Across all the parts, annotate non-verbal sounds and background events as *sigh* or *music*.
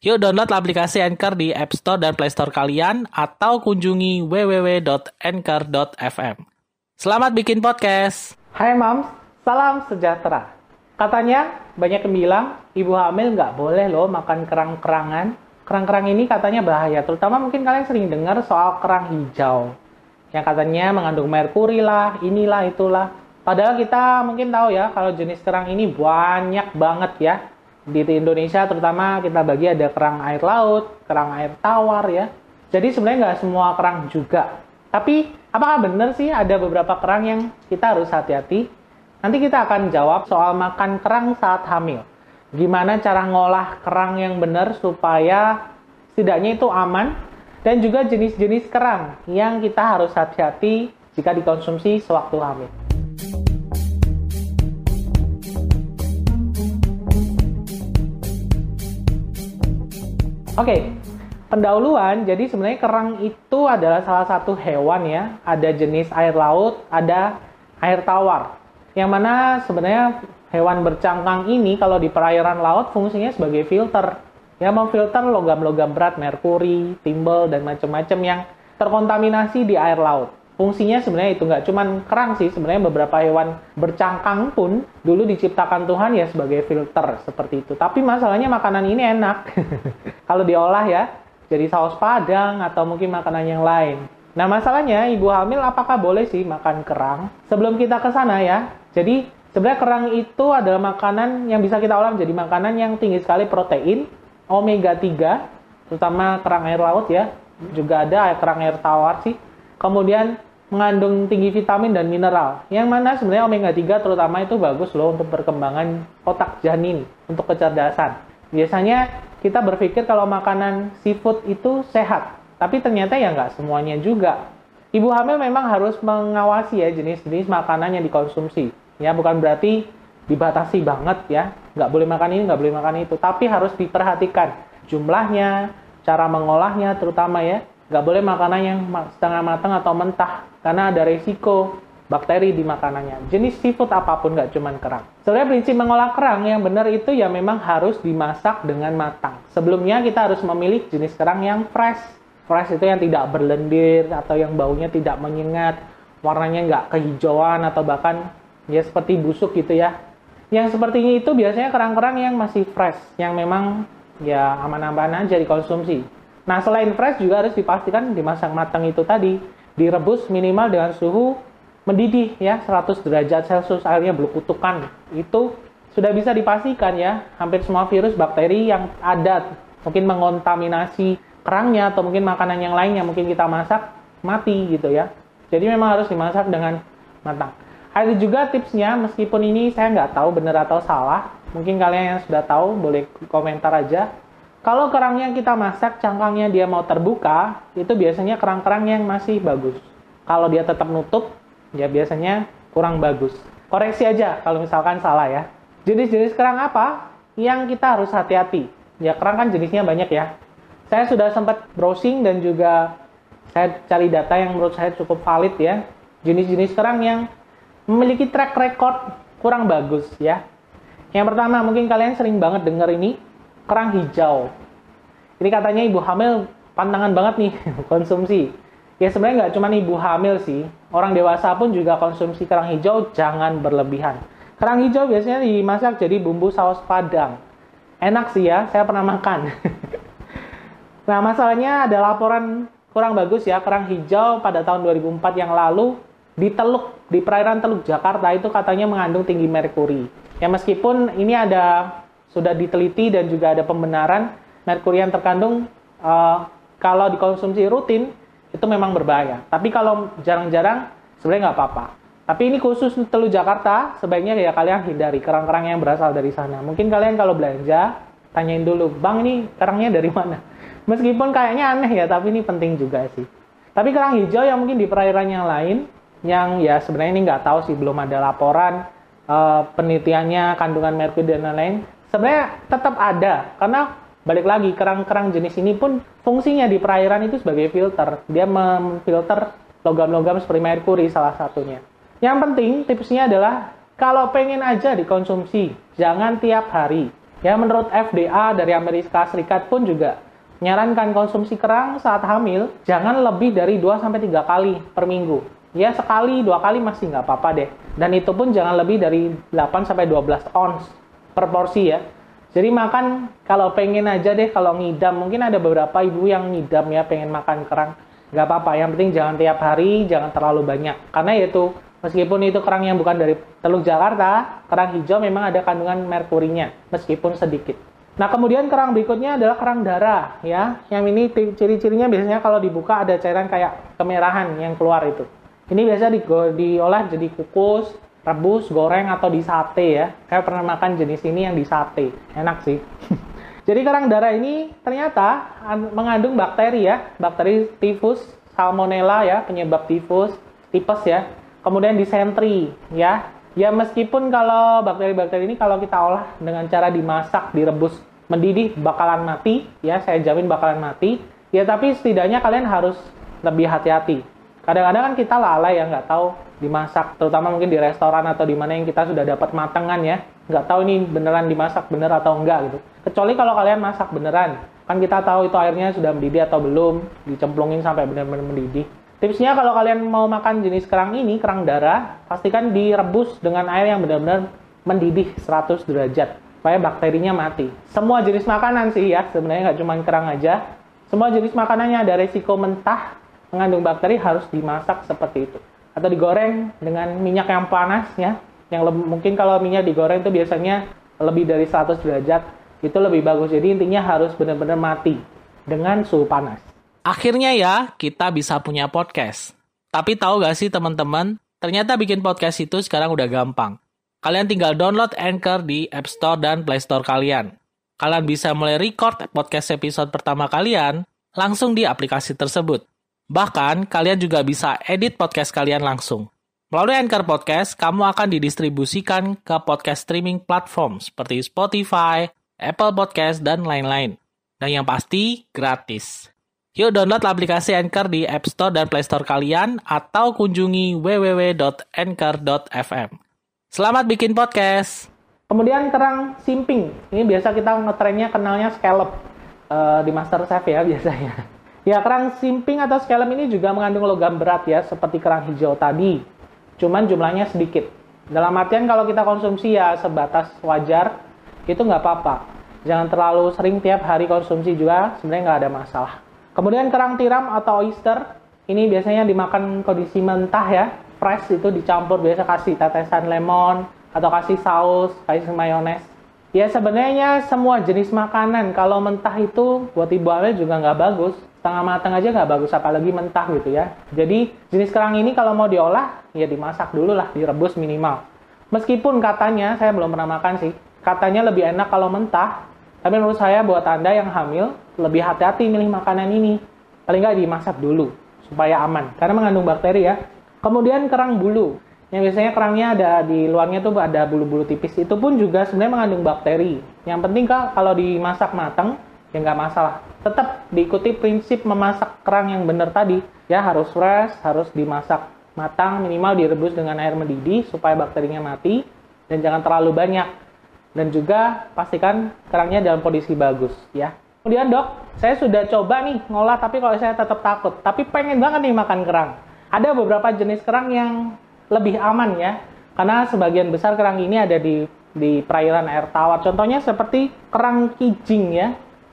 Yuk download aplikasi Anchor di App Store dan Play Store kalian atau kunjungi www.anchor.fm. Selamat bikin podcast. Hai Mams, salam sejahtera. Katanya banyak yang bilang ibu hamil nggak boleh loh makan kerang-kerangan. Kerang-kerang ini katanya bahaya, terutama mungkin kalian sering dengar soal kerang hijau. Yang katanya mengandung merkuri lah, inilah itulah. Padahal kita mungkin tahu ya kalau jenis kerang ini banyak banget ya di Indonesia terutama kita bagi ada kerang air laut, kerang air tawar ya. Jadi sebenarnya nggak semua kerang juga. Tapi apakah benar sih ada beberapa kerang yang kita harus hati-hati? Nanti kita akan jawab soal makan kerang saat hamil. Gimana cara ngolah kerang yang benar supaya setidaknya itu aman dan juga jenis-jenis kerang yang kita harus hati-hati jika dikonsumsi sewaktu hamil. Okay. pendahuluan. Jadi sebenarnya kerang itu adalah salah satu hewan ya. Ada jenis air laut, ada air tawar. Yang mana sebenarnya hewan bercangkang ini kalau di perairan laut fungsinya sebagai filter. Ya memfilter logam-logam berat, merkuri, timbel dan macam-macam yang terkontaminasi di air laut fungsinya sebenarnya itu nggak cuman kerang sih sebenarnya beberapa hewan bercangkang pun dulu diciptakan Tuhan ya sebagai filter seperti itu. Tapi masalahnya makanan ini enak. *laughs* Kalau diolah ya jadi saus padang atau mungkin makanan yang lain. Nah masalahnya ibu hamil apakah boleh sih makan kerang? Sebelum kita ke sana ya jadi sebenarnya kerang itu adalah makanan yang bisa kita olah menjadi makanan yang tinggi sekali protein omega 3 terutama kerang air laut ya. Juga ada kerang air tawar sih. Kemudian mengandung tinggi vitamin dan mineral. Yang mana sebenarnya omega 3 terutama itu bagus loh untuk perkembangan otak janin, untuk kecerdasan. Biasanya kita berpikir kalau makanan seafood itu sehat, tapi ternyata ya nggak semuanya juga. Ibu hamil memang harus mengawasi ya jenis-jenis makanan yang dikonsumsi. Ya bukan berarti dibatasi banget ya, nggak boleh makan ini, nggak boleh makan itu, tapi harus diperhatikan jumlahnya, cara mengolahnya terutama ya, nggak boleh makanan yang setengah matang atau mentah karena ada resiko bakteri di makanannya. Jenis seafood apa pun nggak cuma kerang. Sebenarnya prinsip mengolah kerang yang benar itu ya memang harus dimasak dengan matang. Sebelumnya kita harus memilih jenis kerang yang fresh. Fresh itu yang tidak berlendir atau yang baunya tidak menyengat, warnanya nggak kehijauan atau bahkan ya seperti busuk gitu ya. Yang seperti ini itu biasanya kerang-kerang yang masih fresh, yang memang ya aman-aman aja dikonsumsi. Nah, selain fresh juga harus dipastikan dimasak matang itu tadi direbus minimal dengan suhu mendidih ya 100 derajat Celcius airnya berkutukan. Itu sudah bisa dipastikan ya hampir semua virus bakteri yang ada mungkin mengontaminasi kerangnya atau mungkin makanan yang lainnya mungkin kita masak mati gitu ya. Jadi memang harus dimasak dengan matang. Ada juga tipsnya meskipun ini saya nggak tahu benar atau salah. Mungkin kalian yang sudah tahu boleh komentar aja kalau kerang yang kita masak, cangkangnya dia mau terbuka, itu biasanya kerang-kerang yang masih bagus. Kalau dia tetap nutup, ya biasanya kurang bagus. Koreksi aja kalau misalkan salah ya. Jenis-jenis kerang apa yang kita harus hati-hati? Ya kerang kan jenisnya banyak ya. Saya sudah sempat browsing dan juga saya cari data yang menurut saya cukup valid ya. Jenis-jenis kerang yang memiliki track record kurang bagus ya. Yang pertama mungkin kalian sering banget dengar ini kerang hijau. Ini katanya ibu hamil pantangan banget nih *laughs* konsumsi. Ya sebenarnya nggak cuma ibu hamil sih, orang dewasa pun juga konsumsi kerang hijau jangan berlebihan. Kerang hijau biasanya dimasak jadi bumbu saus padang. Enak sih ya, saya pernah makan. *laughs* nah masalahnya ada laporan kurang bagus ya, kerang hijau pada tahun 2004 yang lalu di Teluk, di perairan Teluk Jakarta itu katanya mengandung tinggi merkuri. Ya meskipun ini ada sudah diteliti dan juga ada pembenaran merkuri yang terkandung uh, kalau dikonsumsi rutin itu memang berbahaya. Tapi kalau jarang-jarang sebenarnya nggak apa-apa. Tapi ini khusus Teluk Jakarta, sebaiknya ya kalian hindari kerang-kerang yang berasal dari sana. Mungkin kalian kalau belanja tanyain dulu, bang ini kerangnya dari mana? *laughs* Meskipun kayaknya aneh ya, tapi ini penting juga sih. Tapi kerang hijau yang mungkin di perairan yang lain, yang ya sebenarnya ini nggak tahu sih, belum ada laporan uh, penelitiannya, kandungan merkuri dan lain-lain. Sebenarnya tetap ada, karena balik lagi kerang-kerang jenis ini pun fungsinya di perairan itu sebagai filter. Dia memfilter logam-logam seperti merkuri salah satunya. Yang penting tipsnya adalah kalau pengen aja dikonsumsi, jangan tiap hari. Ya menurut FDA dari Amerika Serikat pun juga menyarankan konsumsi kerang saat hamil jangan lebih dari 2 sampai 3 kali per minggu. Ya sekali, dua kali masih nggak apa-apa deh. Dan itu pun jangan lebih dari 8 sampai 12 ons per porsi ya. Jadi makan kalau pengen aja deh kalau ngidam. Mungkin ada beberapa ibu yang ngidam ya pengen makan kerang. Nggak apa-apa, yang penting jangan tiap hari, jangan terlalu banyak. Karena itu meskipun itu kerang yang bukan dari Teluk Jakarta, kerang hijau memang ada kandungan merkurinya, meskipun sedikit. Nah, kemudian kerang berikutnya adalah kerang darah ya. Yang ini ciri-cirinya biasanya kalau dibuka ada cairan kayak kemerahan yang keluar itu. Ini biasa di, diolah jadi kukus, rebus, goreng atau di sate ya. Saya pernah makan jenis ini yang di sate. Enak sih. *laughs* Jadi kerang darah ini ternyata mengandung bakteri ya, bakteri tifus, salmonella ya, penyebab tifus, tipes ya. Kemudian disentri ya. Ya meskipun kalau bakteri-bakteri ini kalau kita olah dengan cara dimasak, direbus, mendidih bakalan mati ya, saya jamin bakalan mati. Ya tapi setidaknya kalian harus lebih hati-hati kadang-kadang kan kita lalai ya nggak tahu dimasak terutama mungkin di restoran atau di mana yang kita sudah dapat matangan ya. Nggak tahu ini beneran dimasak bener atau enggak gitu. Kecuali kalau kalian masak beneran. Kan kita tahu itu airnya sudah mendidih atau belum dicemplungin sampai benar-benar mendidih. Tipsnya kalau kalian mau makan jenis kerang ini kerang darah pastikan direbus dengan air yang benar-benar mendidih 100 derajat supaya bakterinya mati. Semua jenis makanan sih ya sebenarnya nggak cuma kerang aja. Semua jenis makanannya ada resiko mentah mengandung bakteri harus dimasak seperti itu atau digoreng dengan minyak yang panas ya. Yang lebih, mungkin kalau minyak digoreng itu biasanya lebih dari 100 derajat itu lebih bagus. Jadi intinya harus benar-benar mati dengan suhu panas. Akhirnya ya kita bisa punya podcast. Tapi tahu gak sih teman-teman? Ternyata bikin podcast itu sekarang udah gampang. Kalian tinggal download Anchor di App Store dan Play Store kalian. Kalian bisa mulai record podcast episode pertama kalian langsung di aplikasi tersebut Bahkan, kalian juga bisa edit podcast kalian langsung. Melalui Anchor Podcast, kamu akan didistribusikan ke podcast streaming platform seperti Spotify, Apple Podcast, dan lain-lain. Dan yang pasti, gratis. Yuk download aplikasi Anchor di App Store dan Play Store kalian atau kunjungi www.anchor.fm. Selamat bikin podcast! Kemudian kerang simping. Ini biasa kita ngetrennya kenalnya scallop uh, di Master Chef ya *laughs* biasanya. Ya, kerang simping atau scallop ini juga mengandung logam berat ya, seperti kerang hijau tadi. Cuman jumlahnya sedikit. Dalam artian kalau kita konsumsi ya sebatas wajar, itu nggak apa-apa. Jangan terlalu sering tiap hari konsumsi juga, sebenarnya nggak ada masalah. Kemudian kerang tiram atau oyster, ini biasanya dimakan kondisi mentah ya, fresh itu dicampur biasa kasih tetesan lemon, atau kasih saus, kasih mayones. Ya sebenarnya semua jenis makanan kalau mentah itu buat ibu hamil juga nggak bagus setengah matang aja nggak bagus apalagi mentah gitu ya. Jadi jenis kerang ini kalau mau diolah ya dimasak dulu lah direbus minimal. Meskipun katanya saya belum pernah makan sih katanya lebih enak kalau mentah. Tapi menurut saya buat anda yang hamil lebih hati-hati milih makanan ini. Paling nggak dimasak dulu supaya aman. Karena mengandung bakteri ya. Kemudian kerang bulu. Yang biasanya kerangnya ada di luarnya tuh ada bulu-bulu tipis. Itu pun juga sebenarnya mengandung bakteri. Yang penting kalau dimasak matang ya nggak masalah. Tetap diikuti prinsip memasak kerang yang benar tadi. Ya harus fresh, harus dimasak matang, minimal direbus dengan air mendidih supaya bakterinya mati dan jangan terlalu banyak. Dan juga pastikan kerangnya dalam kondisi bagus ya. Kemudian dok, saya sudah coba nih ngolah tapi kalau saya tetap takut. Tapi pengen banget nih makan kerang. Ada beberapa jenis kerang yang lebih aman ya. Karena sebagian besar kerang ini ada di di perairan air tawar. Contohnya seperti kerang kijing ya.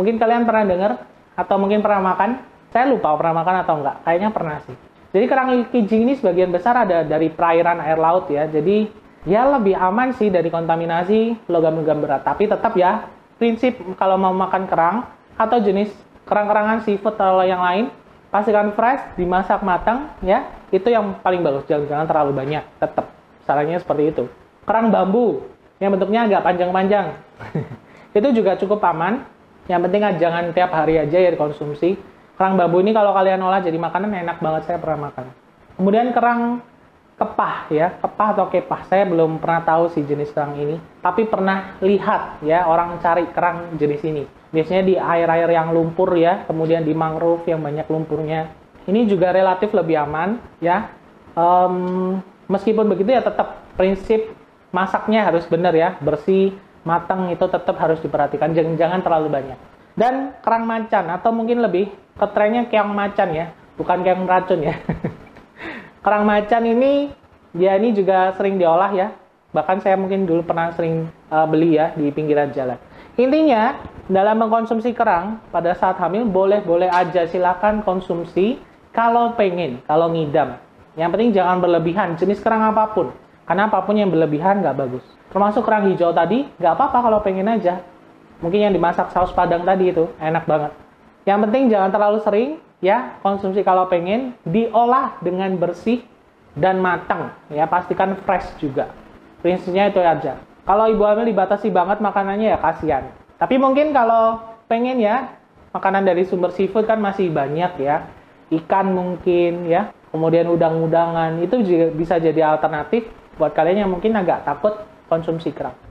Mungkin kalian pernah dengar atau mungkin pernah makan. Saya lupa pernah makan atau enggak. Kayaknya pernah sih. Jadi kerang kijing ini sebagian besar ada dari perairan air laut ya. Jadi ya lebih aman sih dari kontaminasi logam-logam berat. Tapi tetap ya prinsip kalau mau makan kerang atau jenis kerang-kerangan seafood atau yang lain pastikan fresh, dimasak matang ya. Itu yang paling bagus. Jangan-jangan terlalu banyak. Tetap sarannya seperti itu. Kerang bambu yang bentuknya agak panjang-panjang. *laughs* Itu juga cukup aman. Yang penting jangan tiap hari aja ya dikonsumsi. Kerang bambu ini kalau kalian olah jadi makanan enak banget saya pernah makan. Kemudian kerang kepah ya, kepah atau kepah. Saya belum pernah tahu sih jenis kerang ini, tapi pernah lihat ya orang cari kerang jenis ini. Biasanya di air-air yang lumpur ya, kemudian di mangrove yang banyak lumpurnya. Ini juga relatif lebih aman ya. Um, meskipun begitu ya tetap prinsip masaknya harus benar ya, bersih, matang itu tetap harus diperhatikan, jangan, jangan terlalu banyak. Dan kerang macan atau mungkin lebih ketrennya keong macan ya, bukan keong racun ya. *laughs* kerang macan ini dia ini juga sering diolah ya. Bahkan saya mungkin dulu pernah sering uh, beli ya di pinggiran jalan. Intinya dalam mengkonsumsi kerang pada saat hamil boleh-boleh aja silakan konsumsi kalau pengen, kalau ngidam. Yang penting jangan berlebihan jenis kerang apa pun. Karena apa pun yang berlebihan nggak bagus. Termasuk kerang hijau tadi nggak apa-apa kalau pengen aja. Mungkin yang dimasak saus padang tadi itu enak banget. Yang penting jangan terlalu sering ya. Konsumsi kalau pengen diolah dengan bersih dan matang ya. Pastikan fresh juga. Prinsipnya itu aja. Kalau ibu hamil dibatasi banget makanannya ya kasihan. Tapi mungkin kalau pengen ya makanan dari sumber seafood kan masih banyak ya. Ikan mungkin ya. Kemudian udang-udangan itu juga bisa jadi alternatif buat kalian yang mungkin agak takut konsumsi kerang